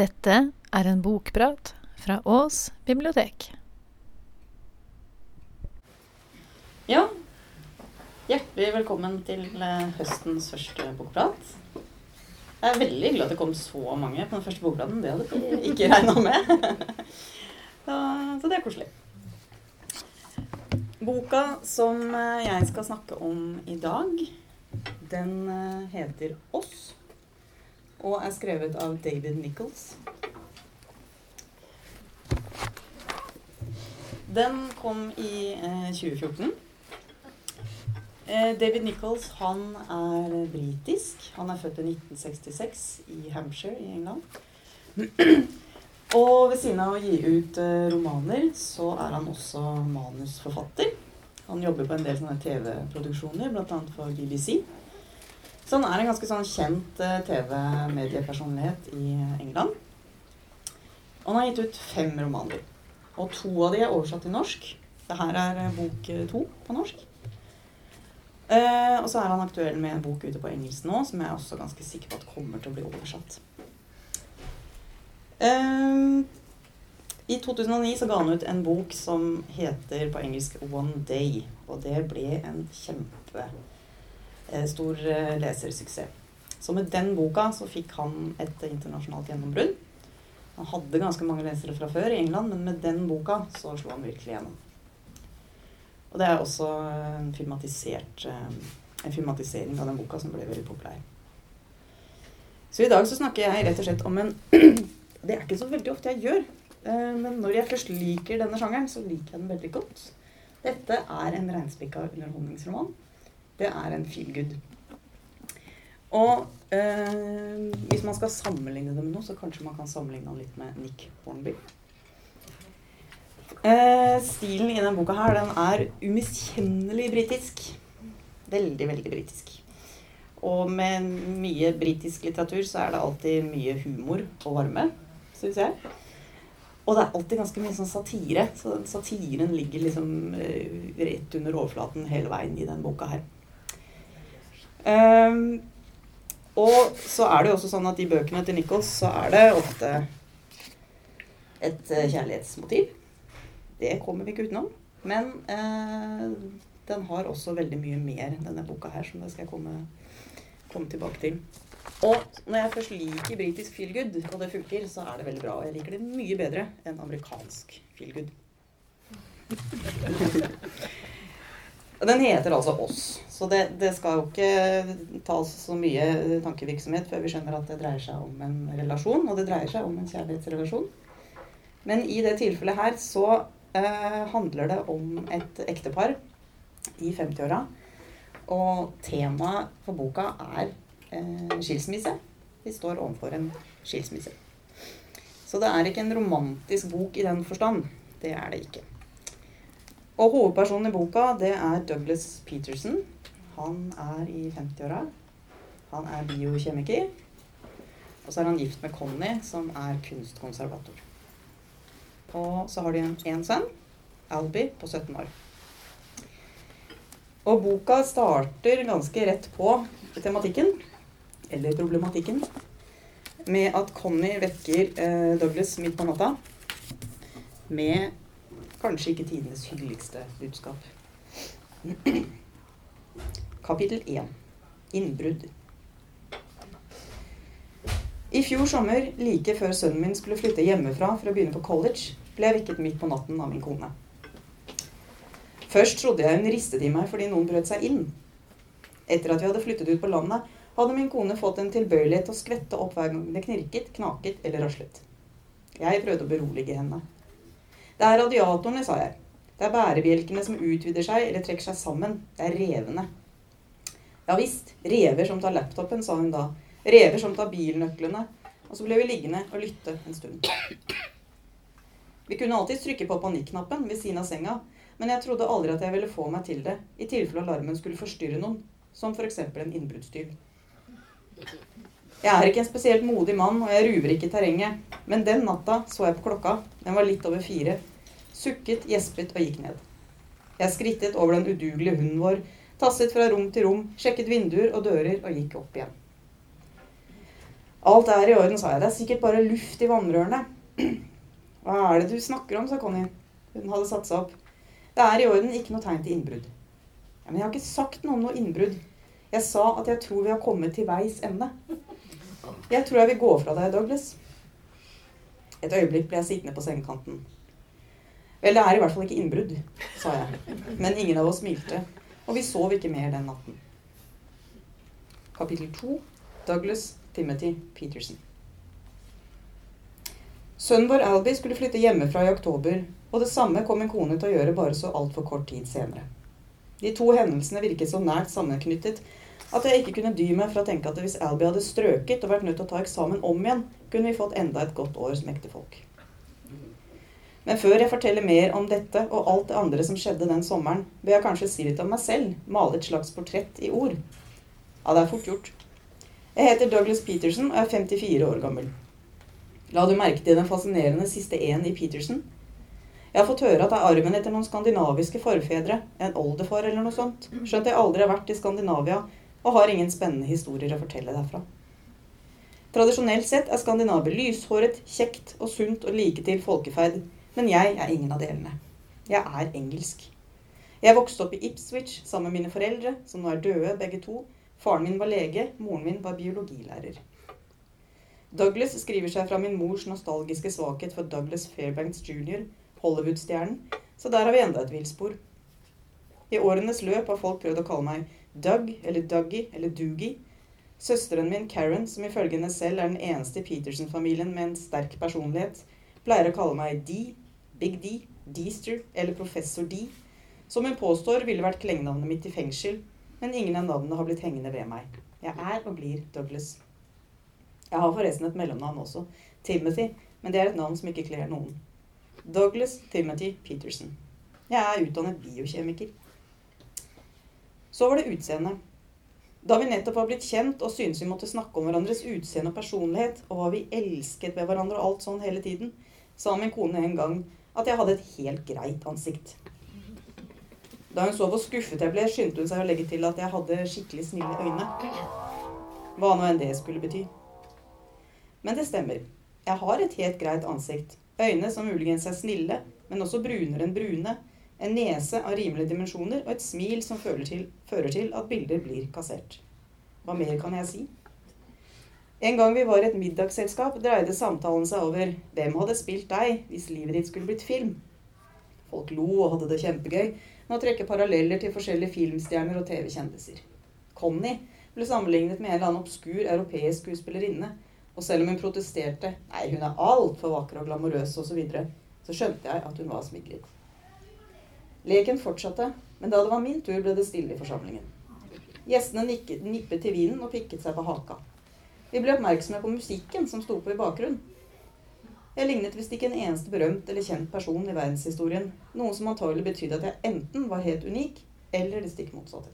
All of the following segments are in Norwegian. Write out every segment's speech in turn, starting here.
Dette er en bokprat fra Ås bibliotek. Ja, hjertelig velkommen til eh, høstens første bokprat. Jeg er veldig glad det kom så mange på den første bokpraten. Det hadde jeg ikke regna med. Så, så det er koselig. Boka som eh, jeg skal snakke om i dag, den eh, heter Oss og er skrevet av David Nichols. Den kom i eh, 2014. Eh, David Nichols han er britisk. Han er født i 1966 i Hampshire i England. Og ved siden av å gi ut eh, romaner, så er han også manusforfatter. Han jobber på en del sånne TV-produksjoner, bl.a. for BBC. Så han er en ganske sånn kjent eh, TV-mediepersonlighet i England. Og han har gitt ut fem romaner. Og to av de er oversatt til norsk. Dette er eh, bok eh, to på norsk. Eh, og så er han aktuell med en bok ute på engelsk nå, som jeg er også ganske sikker på at kommer til å bli oversatt. Eh, I 2009 så ga han ut en bok som heter på engelsk One Day. Og det ble en kjempestor eh, lesersuksess. Så med den boka så fikk han et internasjonalt gjennombrudd. Han hadde ganske mange lesere fra før i England, men med den boka så slo han virkelig gjennom. Og det er også en, eh, en filmatisering av den boka som ble veldig populær. Så i dag så snakker jeg rett og slett om en Det er ikke så veldig ofte jeg gjør. eh, Men når jeg først liker denne sjangeren, så liker jeg den veldig godt. Dette er en reinspikka underholdningsroman. Det er en feel good. Og øh, hvis man skal sammenligne det med noe, så kanskje man kan sammenligne den litt med Nick Hornby. Eh, stilen i denne boka her, den er umiskjennelig britisk. Veldig, veldig britisk. Og med mye britisk litteratur så er det alltid mye humor og varme, syns jeg. Og det er alltid ganske mye sånn satire. Så satiren ligger liksom eh, rett under overflaten hele veien i den boka her. Ehm, og så er det jo også sånn at i bøkene til Nichols så er det ofte et eh, kjærlighetsmotiv. Det kommer vi ikke utenom. Men eh, den har også veldig mye mer, denne boka her, som det skal komme, komme tilbake til. Og når jeg først liker britisk feelgood, og det funker, så er det veldig bra. Og jeg liker det mye bedre enn amerikansk feel good. Og Den heter altså Oss. Så det, det skal jo ikke tas så mye tankevirksomhet før vi skjønner at det dreier seg om en relasjon, og det dreier seg om en kjærlighetsrelasjon. Men i det tilfellet her så eh, handler det om et ektepar i 50-åra. Og temaet for boka er eh, skilsmisse. Vi står overfor en skilsmisse. Så det er ikke en romantisk bok i den forstand. Det er det ikke. Og hovedpersonen i boka, det er Douglas Peterson. Han er i 50-åra. Han er biokjemiker. Og så er han gift med Connie, som er kunstkonservator. Og så har de en, sønn, Albie, på 17 år. Og boka starter ganske rett på tematikken, eller problematikken, med at Connie vekker eh, Douglas midt på natta med kanskje ikke tidenes hyggeligste budskap. Kapittel 1. Innbrudd. I fjor sommer, like før sønnen min skulle flytte hjemmefra for å begynne på college, ble jeg vekket midt på natten av min kone. Først trodde jeg hun ristet i meg fordi noen brøt seg inn. Etter at vi hadde flyttet ut på landet, hadde min kone fått en tilbøyelighet til å skvette opp hver gang det knirket, knaket eller raslet. Jeg prøvde å berolige henne. Det er radiatorene, sa jeg. Det er bærebjelkene som utvider seg eller trekker seg sammen. Det er revene. Ja visst, rever som tar laptopen, sa hun da. Rever som tar bilnøklene. Og så ble vi liggende og lytte en stund. Vi kunne alltids trykke på panikknappen ved siden av senga, men jeg trodde aldri at jeg ville få meg til det, i tilfelle alarmen skulle forstyrre noen, som f.eks. en innbruddstyv. Jeg er ikke en spesielt modig mann, og jeg ruver ikke i terrenget, men den natta så jeg på klokka, den var litt over fire, sukket, gjespet og gikk ned. Jeg skrittet over den udugelige hunden vår, tasset fra rom til rom, sjekket vinduer og dører og gikk opp igjen. Alt er i orden, sa jeg. Det er sikkert bare luft i vannrørene. Hva er det du snakker om, sa Connie. Hun hadde satt seg opp. Det er i orden, ikke noe tegn til innbrudd. Ja, men jeg har ikke sagt noe om noe innbrudd. Jeg sa at jeg tror vi har kommet til veis ende. Jeg tror jeg vil gå fra deg, Douglas. Et øyeblikk ble jeg sittende på sengekanten. Vel, det er i hvert fall ikke innbrudd, sa jeg. Men ingen av oss smilte, og vi sov ikke mer den natten. Kapittel 2 Douglas Timothy Peterson. Sønnen vår Albie skulle flytte hjemmefra i oktober, og det samme kom en kone til å gjøre bare så altfor kort tid senere. De to hendelsene virket så nært sammenknyttet at jeg ikke kunne dy meg for å tenke at hvis Albie hadde strøket og vært nødt til å ta eksamen om igjen, kunne vi fått enda et godt år som ektefolk. Men før jeg forteller mer om dette og alt det andre som skjedde den sommeren, bør jeg kanskje si litt om meg selv, male et slags portrett i ord. Ja, det er fort gjort. Jeg heter Douglas Peterson og er 54 år gammel. La du merke til den fascinerende siste én i Peterson? Jeg har fått høre at det er arven etter noen skandinaviske forfedre, en oldefar eller noe sånt, skjønt jeg aldri har vært i Skandinavia og har ingen spennende historier å fortelle derfra. Tradisjonelt sett er skandinaver lyshåret, kjekt og sunt og like til folkeferd, men jeg er ingen av delene. Jeg er engelsk. Jeg vokste opp i Ipswich sammen med mine foreldre, som nå er døde begge to. Faren min var lege, moren min var biologilærer. Douglas skriver seg fra min mors nostalgiske svakhet for Douglas Fairbanks jr., Hollywood-stjernen, så der har vi enda et villspor. I årenes løp har folk prøvd å kalle meg Doug eller Dougie eller Doogie. Søsteren min Karen, som ifølge henne selv er den eneste i Peterson-familien med en sterk personlighet, pleier å kalle meg D, Big D, Deester eller Professor D, som hun påstår ville vært klengenavnet mitt i fengsel, men ingen av navnene har blitt hengende ved meg. Jeg er og blir Douglas. Jeg har forresten et mellomnavn også, Timothy, men det er et navn som ikke kler noen. Douglas Timothy Peterson. Jeg er utdannet biokjemiker. Så var det utseendet. Da vi nettopp var blitt kjent og syntes vi måtte snakke om hverandres utseende og personlighet, og hva vi elsket ved hverandre og alt sånn hele tiden, sa min kone en gang at jeg hadde et helt greit ansikt. Da hun så hvor skuffet jeg ble, skyndte hun seg å legge til at jeg hadde skikkelig snille øyne. Hva nå enn det skulle bety. Men det stemmer. Jeg har et helt greit ansikt. Øyne som muligens er snille, men også brunere enn brune, en nese av rimelige dimensjoner og et smil som til, fører til at bilder blir kassert. Hva mer kan jeg si? En gang vi var i et middagsselskap, dreide samtalen seg over hvem hadde spilt deg hvis livet ditt skulle blitt film. Folk lo og hadde det kjempegøy med å trekke paralleller til forskjellige filmstjerner og TV-kjendiser. Connie ble sammenlignet med en eller annen obskur europeisk skuespillerinne, og selv om hun protesterte nei, hun er altfor vakker og glamorøs osv., så, videre, så skjønte jeg at hun var smigret. Leken fortsatte, men da det var min tur, ble det stille i forsamlingen. Gjestene nikket, nippet til vinen og pikket seg på haka. Vi ble oppmerksomme på musikken som sto på i bakgrunnen. Jeg lignet visst ikke en eneste berømt eller kjent person i verdenshistorien, noe som antagelig betydde at jeg enten var helt unik, eller det stikk motsatte.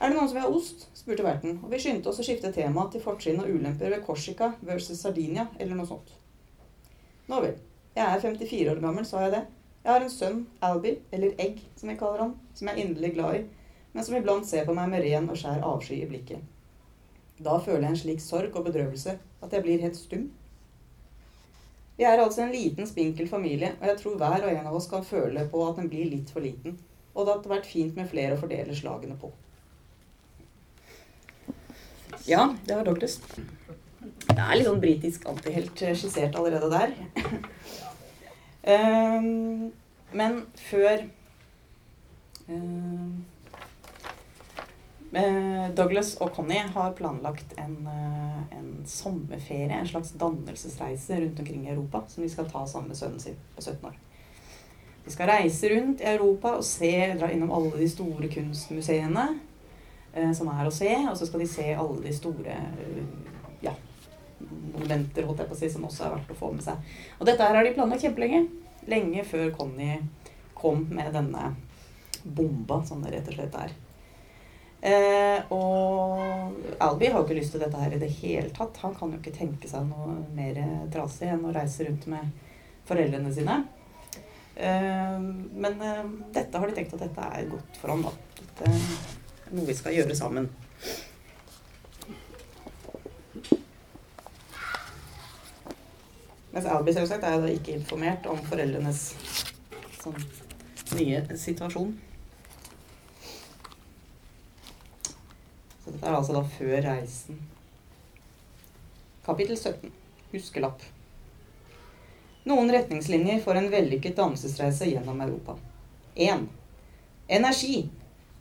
Er det noen som vil ha ost? spurte verten, og vi skyndte oss å skifte tema til fortrinn og ulemper ved Korsika versus Sardinia, eller noe sånt. Nå vel. Jeg er 54 år gammel, sa jeg det. Jeg har en sønn, Albie, eller Egg, som jeg kaller han, som jeg er inderlig glad i, men som iblant ser på meg med ren og skjær avsky i blikket. Da føler jeg en slik sorg og bedrøvelse at jeg blir helt stum. Vi er altså en liten, spinkel familie, og jeg tror hver og en av oss kan føle på at den blir litt for liten, og det hadde vært fint med flere å fordele slagene på. Ja, det var Douglas. Det er litt sånn britisk antihelt skissert allerede der. Um, men før um, Douglas og Connie har planlagt en, uh, en, sommerferie, en slags dannelsesreise rundt omkring i Europa, som de skal ta sammen med sønnen sin på 17 år. De skal reise rundt i Europa og se, dra innom alle de store kunstmuseene eh, som er å se, og så skal de se alle de store uh, ja, monumenter holdt jeg på å si, som også er verdt å få med seg. Og dette her har de planlagt kjempelenge. Lenge før Connie kom med denne bomba, som det rett og slett er. Eh, og Albie har jo ikke lyst til dette her i det hele tatt. Han kan jo ikke tenke seg noe mer trasig enn å reise rundt med foreldrene sine. Eh, men eh, dette har de tenkt at dette er godt for ham, da. Dette er noe vi skal gjøre sammen. Mens Albie selvsagt er da ikke informert om foreldrenes sånn, nye situasjon. Dette er altså da før reisen. Kapittel 17. Huskelapp. Noen retningslinjer for en vellykket dannelsesreise gjennom Europa. 1. Energi.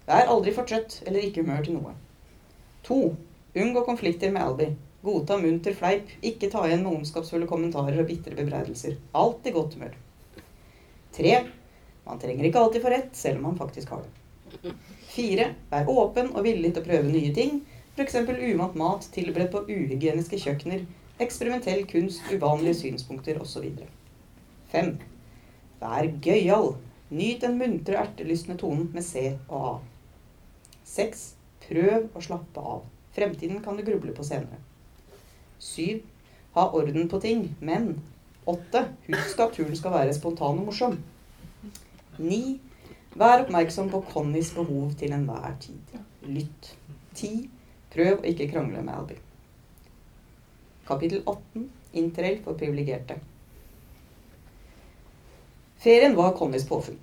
Vær aldri for trøtt eller ikke humør til noe. 2. Unngå konflikter med Albie. Godta munter fleip. Ikke ta igjen med ondskapsfulle kommentarer og bitre bebreidelser. Alltid godt humør. 3. Man trenger ikke alltid få rett, selv om man faktisk har det. 4. Vær åpen og villig til å prøve nye ting. F.eks. uvant mat tilberedt på uhygieniske kjøkkener, eksperimentell kunst, uvanlige synspunkter osv. 5. Vær gøyal. Nyt den muntre, ertelystne tonen med C og A. 6. Prøv å slappe av. Fremtiden kan du gruble på senere. 7. Ha orden på ting, men 8. Husk at turen skal være spontan og morsom. 9. Vær oppmerksom på Connys behov til enhver tid. Lytt. Ti. Prøv å ikke krangle med Albie. Kapittel 18. Interrail for privilegerte. Ferien var Connys påfunn.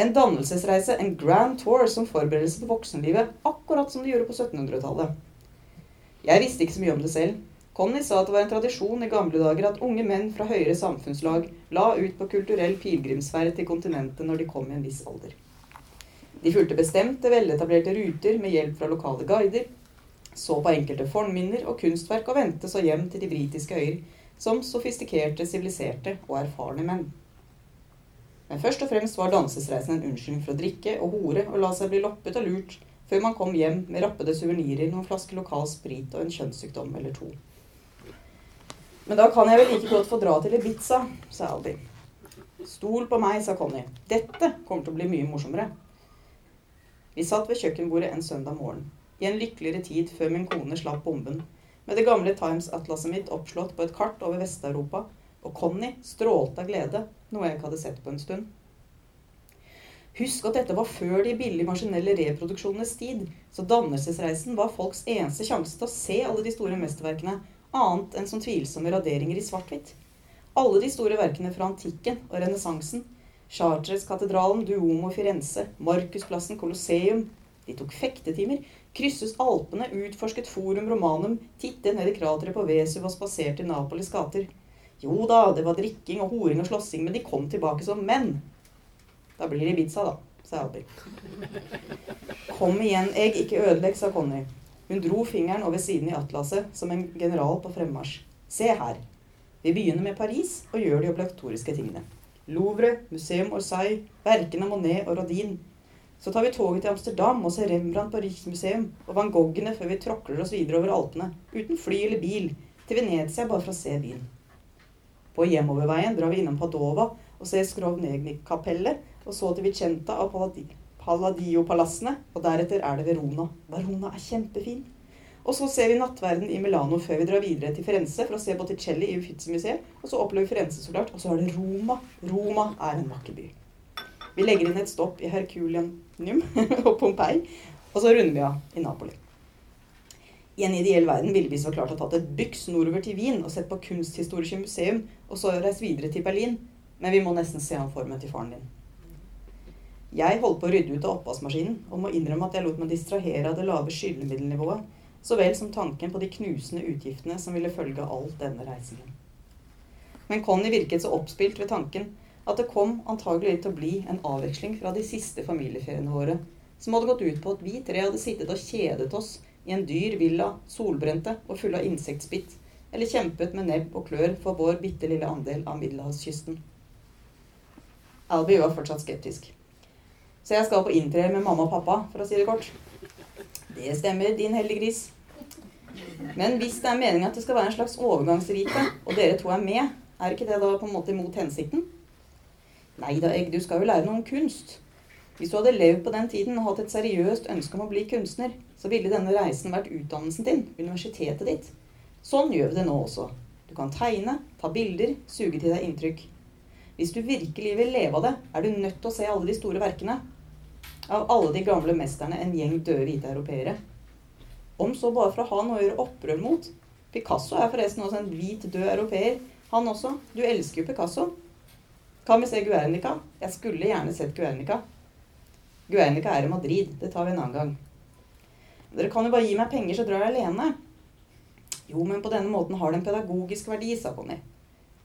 En dannelsesreise, en grand tour som forberedelse på voksenlivet, akkurat som de gjorde på 1700-tallet. Jeg visste ikke så mye om det selv. Conny sa at det var en tradisjon i gamle dager at unge menn fra høyere samfunnslag la ut på kulturell pilegrimsferd til kontinentet når de kom i en viss alder. De fulgte bestemte, veletablerte ruter med hjelp fra lokale guider, så på enkelte fornminner og kunstverk og vendte så hjem til de britiske øyer som sofistikerte, siviliserte og erfarne menn. Men først og fremst var dansesreisen en unnskyldning for å drikke og hore og la seg bli loppet og lurt før man kom hjem med rappede suvenirer, noen flasker lokal sprit og en kjønnssykdom eller to. Men da kan jeg vel like godt få dra til Ibiza, sa Albin. Stol på meg, sa Conny. Dette kommer til å bli mye morsommere. Vi satt ved kjøkkenbordet en søndag morgen, i en lykkeligere tid før min kone slapp bomben, med det gamle Times-atlaset mitt oppslått på et kart over Vest-Europa, og Conny strålte av glede, noe jeg ikke hadde sett på en stund. Husk at dette var før de billige maskinelle reproduksjonenes tid, så dannelsesreisen var folks eneste sjanse til å se alle de store mesterverkene, annet enn som tvilsomme raderinger i svart-hvitt. Alle de store verkene fra antikken og renessansen, Chartres-katedralen, Duomo Firenze, Markusplassen, Colosseum De tok fektetimer, krysset Alpene, utforsket Forum Romanum, tittet ned i krateret på Vesuv og spaserte i Napolis gater. Jo da, det var drikking og horing og slåssing, men de kom tilbake som menn. Da blir det Ibiza, da, sa Albert Kom igjen, egg, ikke ødelegg, sa Conny. Hun dro fingeren over siden i atlaset som en general på fremmarsj. Se her. Vi begynner med Paris og gjør de obligatoriske tingene. Louvre, Museum Orsay, verkene Monet og Rodin. Så tar vi toget til Amsterdam og ser Rembrandt på Riksmuseum og van Goghene før vi tråkler oss videre over Alpene, uten fly eller bil, til Venezia bare for å se byen. På hjemoverveien drar vi innom Padova og ser Skrovnegni-kapellet, og så til Vicenta og Palladio-palassene, og deretter er det Verona. Verona er kjempefin. Og så ser vi nattverden i Milano før vi drar videre til Firenze for å se Botticelli i Uffizi-museet. Og så opplever vi Firenze så klart. Og så er det Roma. Roma er en vakker by. Vi legger inn et stopp i Herculianum og Pompeii, og så runder vi av i Napoli. I en ideell verden ville vi så klart ha tatt et byks nordover til Wien og sett på Kunsthistoriske museum, og så reist videre til Berlin. Men vi må nesten se an formen til faren din. Jeg holdt på å rydde ut av oppvaskmaskinen, og må innrømme at jeg lot meg distrahere av det lave skyllemiddelnivået, så vel som tanken på de knusende utgiftene som ville følge all denne reisingen. Men Conny virket så oppspilt ved tanken at det kom antagelig til å bli en avveksling fra de siste familieferiene våre, som hadde gått ut på at vi tre hadde sittet og kjedet oss i en dyr villa, solbrente og full av insektspitt, eller kjempet med nebb og klør for vår bitte lille andel av middelhavskysten. Albie var fortsatt skeptisk. Så jeg skal på inntre med mamma og pappa, for å si det kort. Det stemmer, din heldige gris. Men hvis det er meningen at det skal være en slags overgangsrite, og dere to er med, er ikke det da på en måte imot hensikten? Nei da, Egg, du skal jo lære noe om kunst. Hvis du hadde levd på den tiden og hatt et seriøst ønske om å bli kunstner, så ville denne reisen vært utdannelsen din, universitetet ditt. Sånn gjør vi det nå også. Du kan tegne, ta bilder, suge til deg inntrykk. Hvis du virkelig vil leve av det, er du nødt til å se alle de store verkene. Av alle de gamle mesterne en gjeng døde hvite europeere. Om så bare for å ha noe å gjøre opprør mot. Picasso er forresten også en hvit, død europeer Han også. Du elsker jo Picasso. Kan vi se Guernica? Jeg skulle gjerne sett Guernica. Guernica er i Madrid. Det tar vi en annen gang. Dere kan jo bare gi meg penger, så drar jeg alene. Jo, men på denne måten har det en pedagogisk verdi, sa Conny.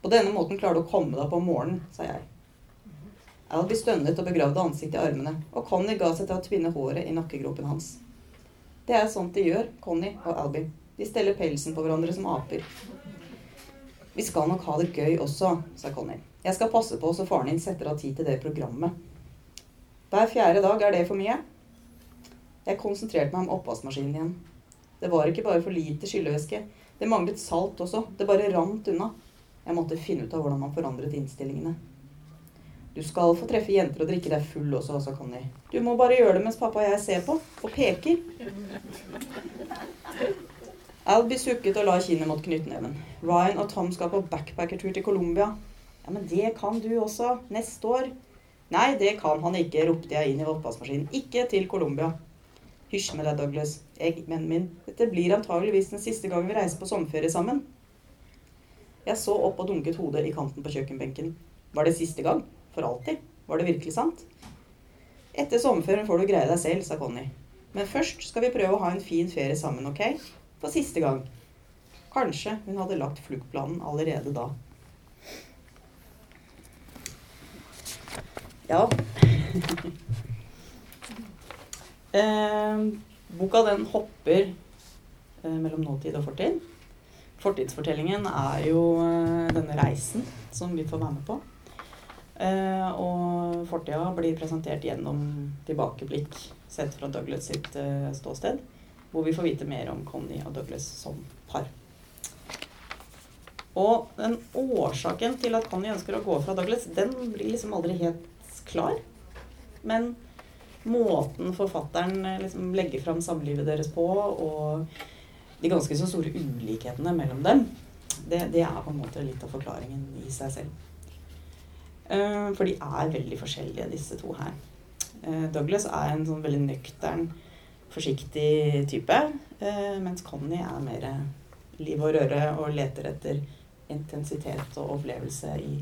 På denne måten klarer du å komme deg opp om morgenen, sa jeg. Albie stønnet og begravde ansiktet i armene, og Conny ga seg til å tvinne håret i nakkegropen hans. Det er sånt de gjør, Conny og Albie. De steller pelsen på hverandre som aper. Vi skal nok ha det gøy også, sa Conny. Jeg skal passe på så faren din setter av tid til det programmet. Hver fjerde dag, er det for mye? Jeg konsentrerte meg om oppvaskmaskinen igjen. Det var ikke bare for lite skyllevæske. Det manglet salt også. Det bare rant unna. Jeg måtte finne ut av hvordan man forandret innstillingene. Du skal få treffe jenter og drikke deg full også, sa Conny. Du må bare gjøre det mens pappa og jeg ser på, og peker. Albie sukket og la kinnet mot knyttneven. Ryan og Tom skal på backpackertur til Colombia. Ja, men det kan du også. Neste år. Nei, det kan han ikke, ropte jeg inn i oppvaskmaskinen. Ikke til Colombia. Hysj med deg, Douglas. Jeg, vennen min, dette blir antageligvis den siste gangen vi reiser på sommerferie sammen. Jeg så opp og dunket hodet i kanten på kjøkkenbenken. Var det siste gang? For alltid? Var det virkelig sant? Etter sommerferien får du greie deg selv, sa Conny. Men først skal vi prøve å ha en fin ferie sammen, ok? For siste gang. Kanskje hun hadde lagt fluktplanen allerede da. Ja. eh, boka den hopper eh, mellom nåtid og fortid. Fortidsfortellingen er jo eh, denne reisen som vi får være med på. Eh, og fortida blir presentert gjennom tilbakeblikk sett fra Douglas sitt eh, ståsted. Hvor vi får vite mer om Connie og Douglas som par. Og den årsaken til at Connie ønsker å gå fra Douglas, den blir liksom aldri helt klar. Men måten forfatteren eh, liksom legger fram samlivet deres på, og de ganske så store ulikhetene mellom dem, det, det er på en måte litt av forklaringen i seg selv. Eh, for de er veldig forskjellige, disse to her. Eh, Douglas er en sånn veldig nøktern, forsiktig type. Eh, mens Connie er mer liv og røre og leter etter intensitet og opplevelse i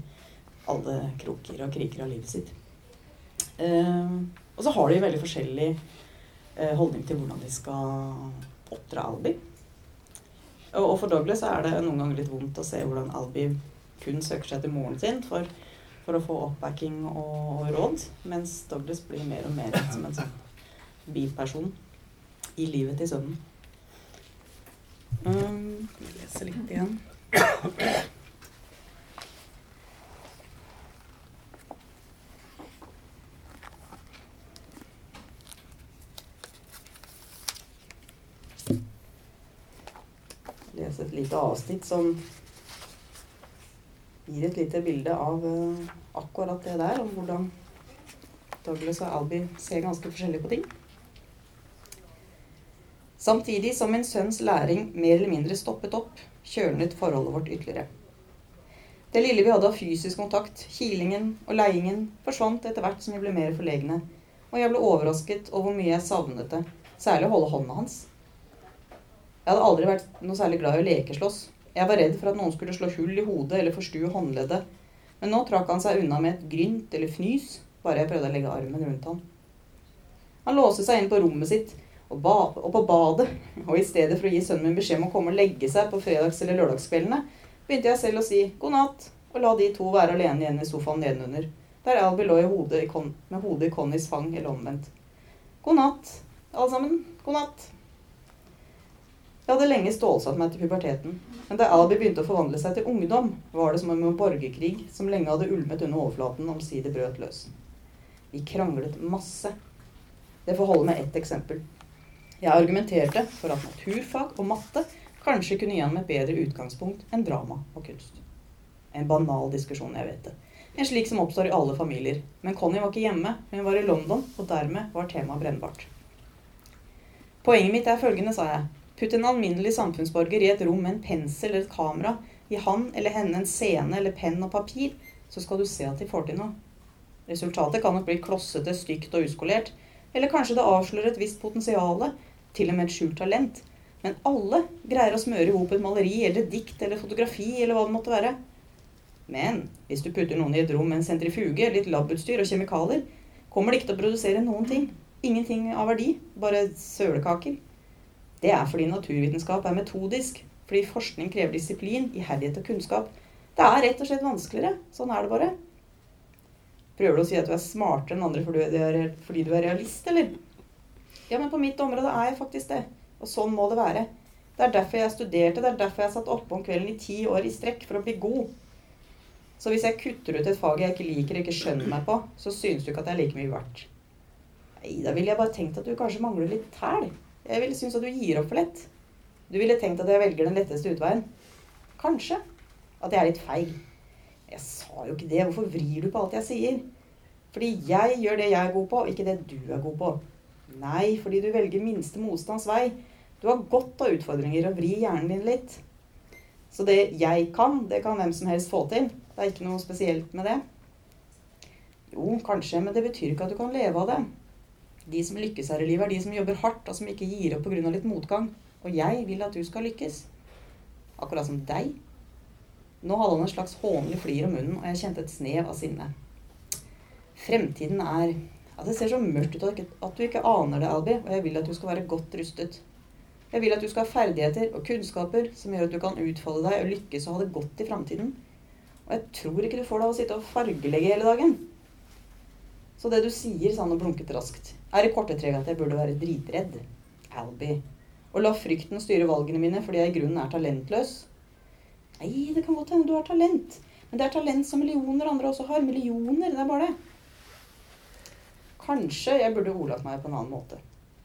alle kroker og kriker av livet sitt. Og så har de veldig forskjellig holdning til hvordan de skal oppdra Albi. Og for Douglas er det noen ganger litt vondt å se hvordan Albi kun søker seg til moren sin. For for å få oppbacking og råd. Mens Douglas blir mer og mer som en sånn biperson i livet til sønnen. Um, jeg leser litt igjen. Lese et lite avsnitt som gir et lite bilde av uh, akkurat det der, om hvordan Douglas og Albie ser ganske forskjellig på ting. Samtidig som min sønns læring mer eller mindre stoppet opp, kjølnet forholdet vårt ytterligere. Det lille vi hadde av fysisk kontakt, kilingen og leiingen, forsvant etter hvert som vi ble mer forlegne, og jeg ble overrasket over hvor mye jeg savnet det, særlig å holde hånda hans. Jeg hadde aldri vært noe særlig glad i å lekeslåss, jeg var redd for at noen skulle slå hull i hodet eller forstue håndleddet. Men nå trakk han seg unna med et grynt eller fnys, bare jeg prøvde å legge armen rundt ham. Han låste seg inn på rommet sitt og, på badet, og i stedet for å gi sønnen min beskjed om å komme og legge seg på fredags- eller lørdagskveldene, begynte jeg selv å si god natt, og la de to være alene igjen i sofaen nedenunder, der Albie lå hodet med hodet i Connys fang eller omvendt. God natt, alle sammen. God natt. Jeg hadde lenge stålsatt meg til puberteten, men da Albi begynte å forvandle seg til ungdom, var det som om en borgerkrig som lenge hadde ulmet under overflaten, omsider brøt løs. Vi kranglet masse. Det får holde med ett eksempel. Jeg argumenterte for at naturfag og matte kanskje kunne gi ham et bedre utgangspunkt enn drama og kunst. En banal diskusjon, jeg vet det. En slik som oppstår i alle familier. Men Connie var ikke hjemme, hun var i London, og dermed var temaet brennbart. Poenget mitt er følgende, sa jeg. Putt en alminnelig samfunnsborger i et rom med en pensel eller et kamera. Gi han eller henne en scene eller penn og papir, så skal du se at de får til noe. Resultatet kan nok bli klossete, stygt og uskolert. Eller kanskje det avslører et visst potensial, til og med et skjult talent. Men alle greier å smøre i hop et maleri eller et dikt eller fotografi eller hva det måtte være. Men hvis du putter noen i et rom med en sentrifuge, litt labutstyr og kjemikalier, kommer de ikke til å produsere noen ting. Ingenting av verdi. Bare sølekaker. Det er fordi naturvitenskap er metodisk. Fordi forskning krever disiplin, iherdighet og kunnskap. Det er rett og slett vanskeligere. Sånn er det bare. Prøver du å si at du er smartere enn andre fordi du er, realist, eller? Ja, men på mitt område er jeg faktisk det. Og sånn må det være. Det er derfor jeg studerte, det er derfor jeg satt oppe om kvelden i ti år i strekk for å bli god. Så hvis jeg kutter ut et fag jeg ikke liker og ikke skjønner meg på, så synes du ikke at det er like mye verdt. Nei, da ville jeg bare tenkt at du kanskje mangler litt hæl. Jeg ville synes at du gir opp for lett. Du ville tenkt at jeg velger den letteste utveien. Kanskje. At jeg er litt feig. Jeg sa jo ikke det. Hvorfor vrir du på alt jeg sier? Fordi jeg gjør det jeg er god på, ikke det du er god på. Nei, fordi du velger minste motstands vei. Du har godt av utfordringer og vri hjernen din litt. Så det jeg kan, det kan hvem som helst få til. Det er ikke noe spesielt med det. Jo, kanskje, men det betyr ikke at du kan leve av det. De som lykkes her i livet, er de som jobber hardt, og som ikke gir opp pga. litt motgang. Og jeg vil at du skal lykkes. Akkurat som deg. Nå hadde han en slags hånlig flir om munnen, og jeg kjente et snev av sinne. Fremtiden er at Det ser så mørkt ut at du ikke aner det, Albi, og jeg vil at du skal være godt rustet. Jeg vil at du skal ha ferdigheter og kunnskaper som gjør at du kan utfolde deg og lykkes og ha det godt i framtiden. Og jeg tror ikke du får deg å sitte og fargelegge hele dagen. Så det du sier, sa han og blunket raskt, er i korte trekk at jeg burde være dritredd. Albie. Og la frykten styre valgene mine fordi jeg i grunnen er talentløs. Nei, det kan godt hende du har talent. Men det er talent som millioner andre også har. Millioner, det er bare det. Kanskje jeg burde ordlagt meg på en annen måte.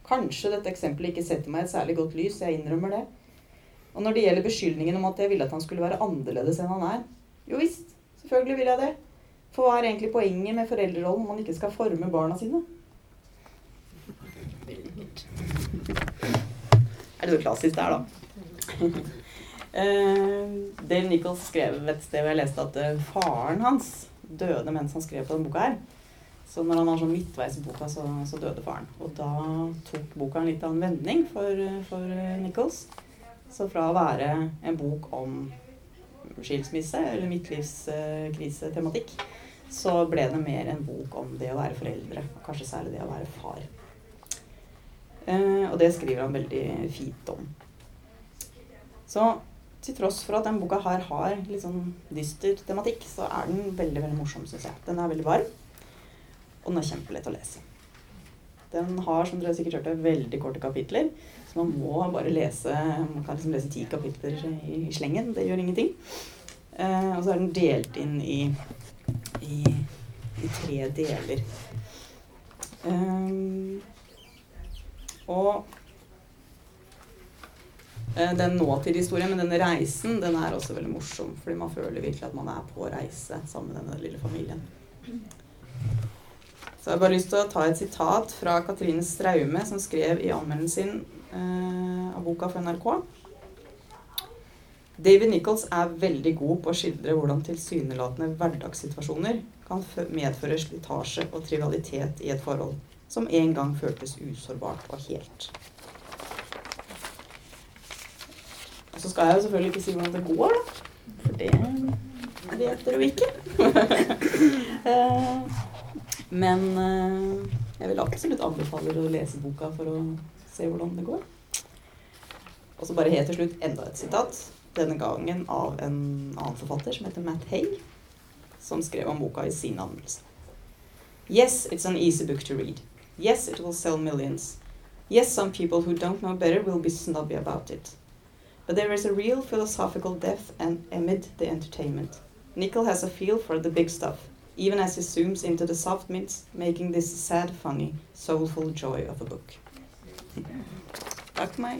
Kanskje dette eksempelet ikke setter meg i et særlig godt lys. Jeg innrømmer det. Og når det gjelder beskyldningen om at jeg ville at han skulle være annerledes enn han er, jo visst, selvfølgelig vil jeg det. For hva er egentlig poenget med foreldrerollen om man ikke skal forme barna sine? Er det noe klassisk der, da? uh, Dale Nichols skrev et sted hvor jeg leste at uh, faren hans døde mens han skrev på denne boka her. Så når han var sånn midtveis i boka, så, så, døde faren. Og da tok boka en litt av en vending for, for Nichols. Så fra å være en bok om skilsmisse eller midtlivskrisetematikk, så ble det mer en bok om det å være foreldre. Og kanskje særlig det å være far. Eh, og det skriver han veldig fint om. Så til tross for at den boka her har litt sånn dyster tematikk, så er den veldig veldig morsom, syns jeg. Den er veldig varm, og den er kjempelett å lese. Den har som dere sikkert hørte, veldig korte kapitler. Man må bare lese man kan liksom lese ti kapitler i, slengen. Det gjør ingenting. Eh, og så er den delt inn i, i, i tre deler. Um, og eh, den nåtidshistorien men denne reisen, den er også veldig morsom. Fordi man føler virkelig at man er på reise sammen med denne lille familien. Så jeg har bare lyst til å ta et sitat fra Katrine Straume, som skrev i anmeldelsen sin av boka for NRK. David Nichols er veldig god på å skildre hvordan tilsynelatende hverdagssituasjoner kan medføre slitasje og trivialitet i et forhold som en gang føltes usårbart og helt. Og så skal jeg jo selvfølgelig ikke si hvordan det går, da. For det vet dere jo ikke. Eh, men eh, jeg vil absolutt anbefale å lese boka for å se hvordan det går. Og så bare helt til slutt enda et sitat. Denne gangen av en annen forfatter som heter Matt Hay, som skrev om boka i sin anmeldelse. Yes, it's an easy book to read. Yes, it will sell millions. Yes, some people who don't know better will be snobby about it. But there is a real philosophical depth and amid the entertainment. Nickel has a feel for the big stuff, even as he zooms into the soft mints, making this sad, funny, soulful joy of a book. Takk for meg.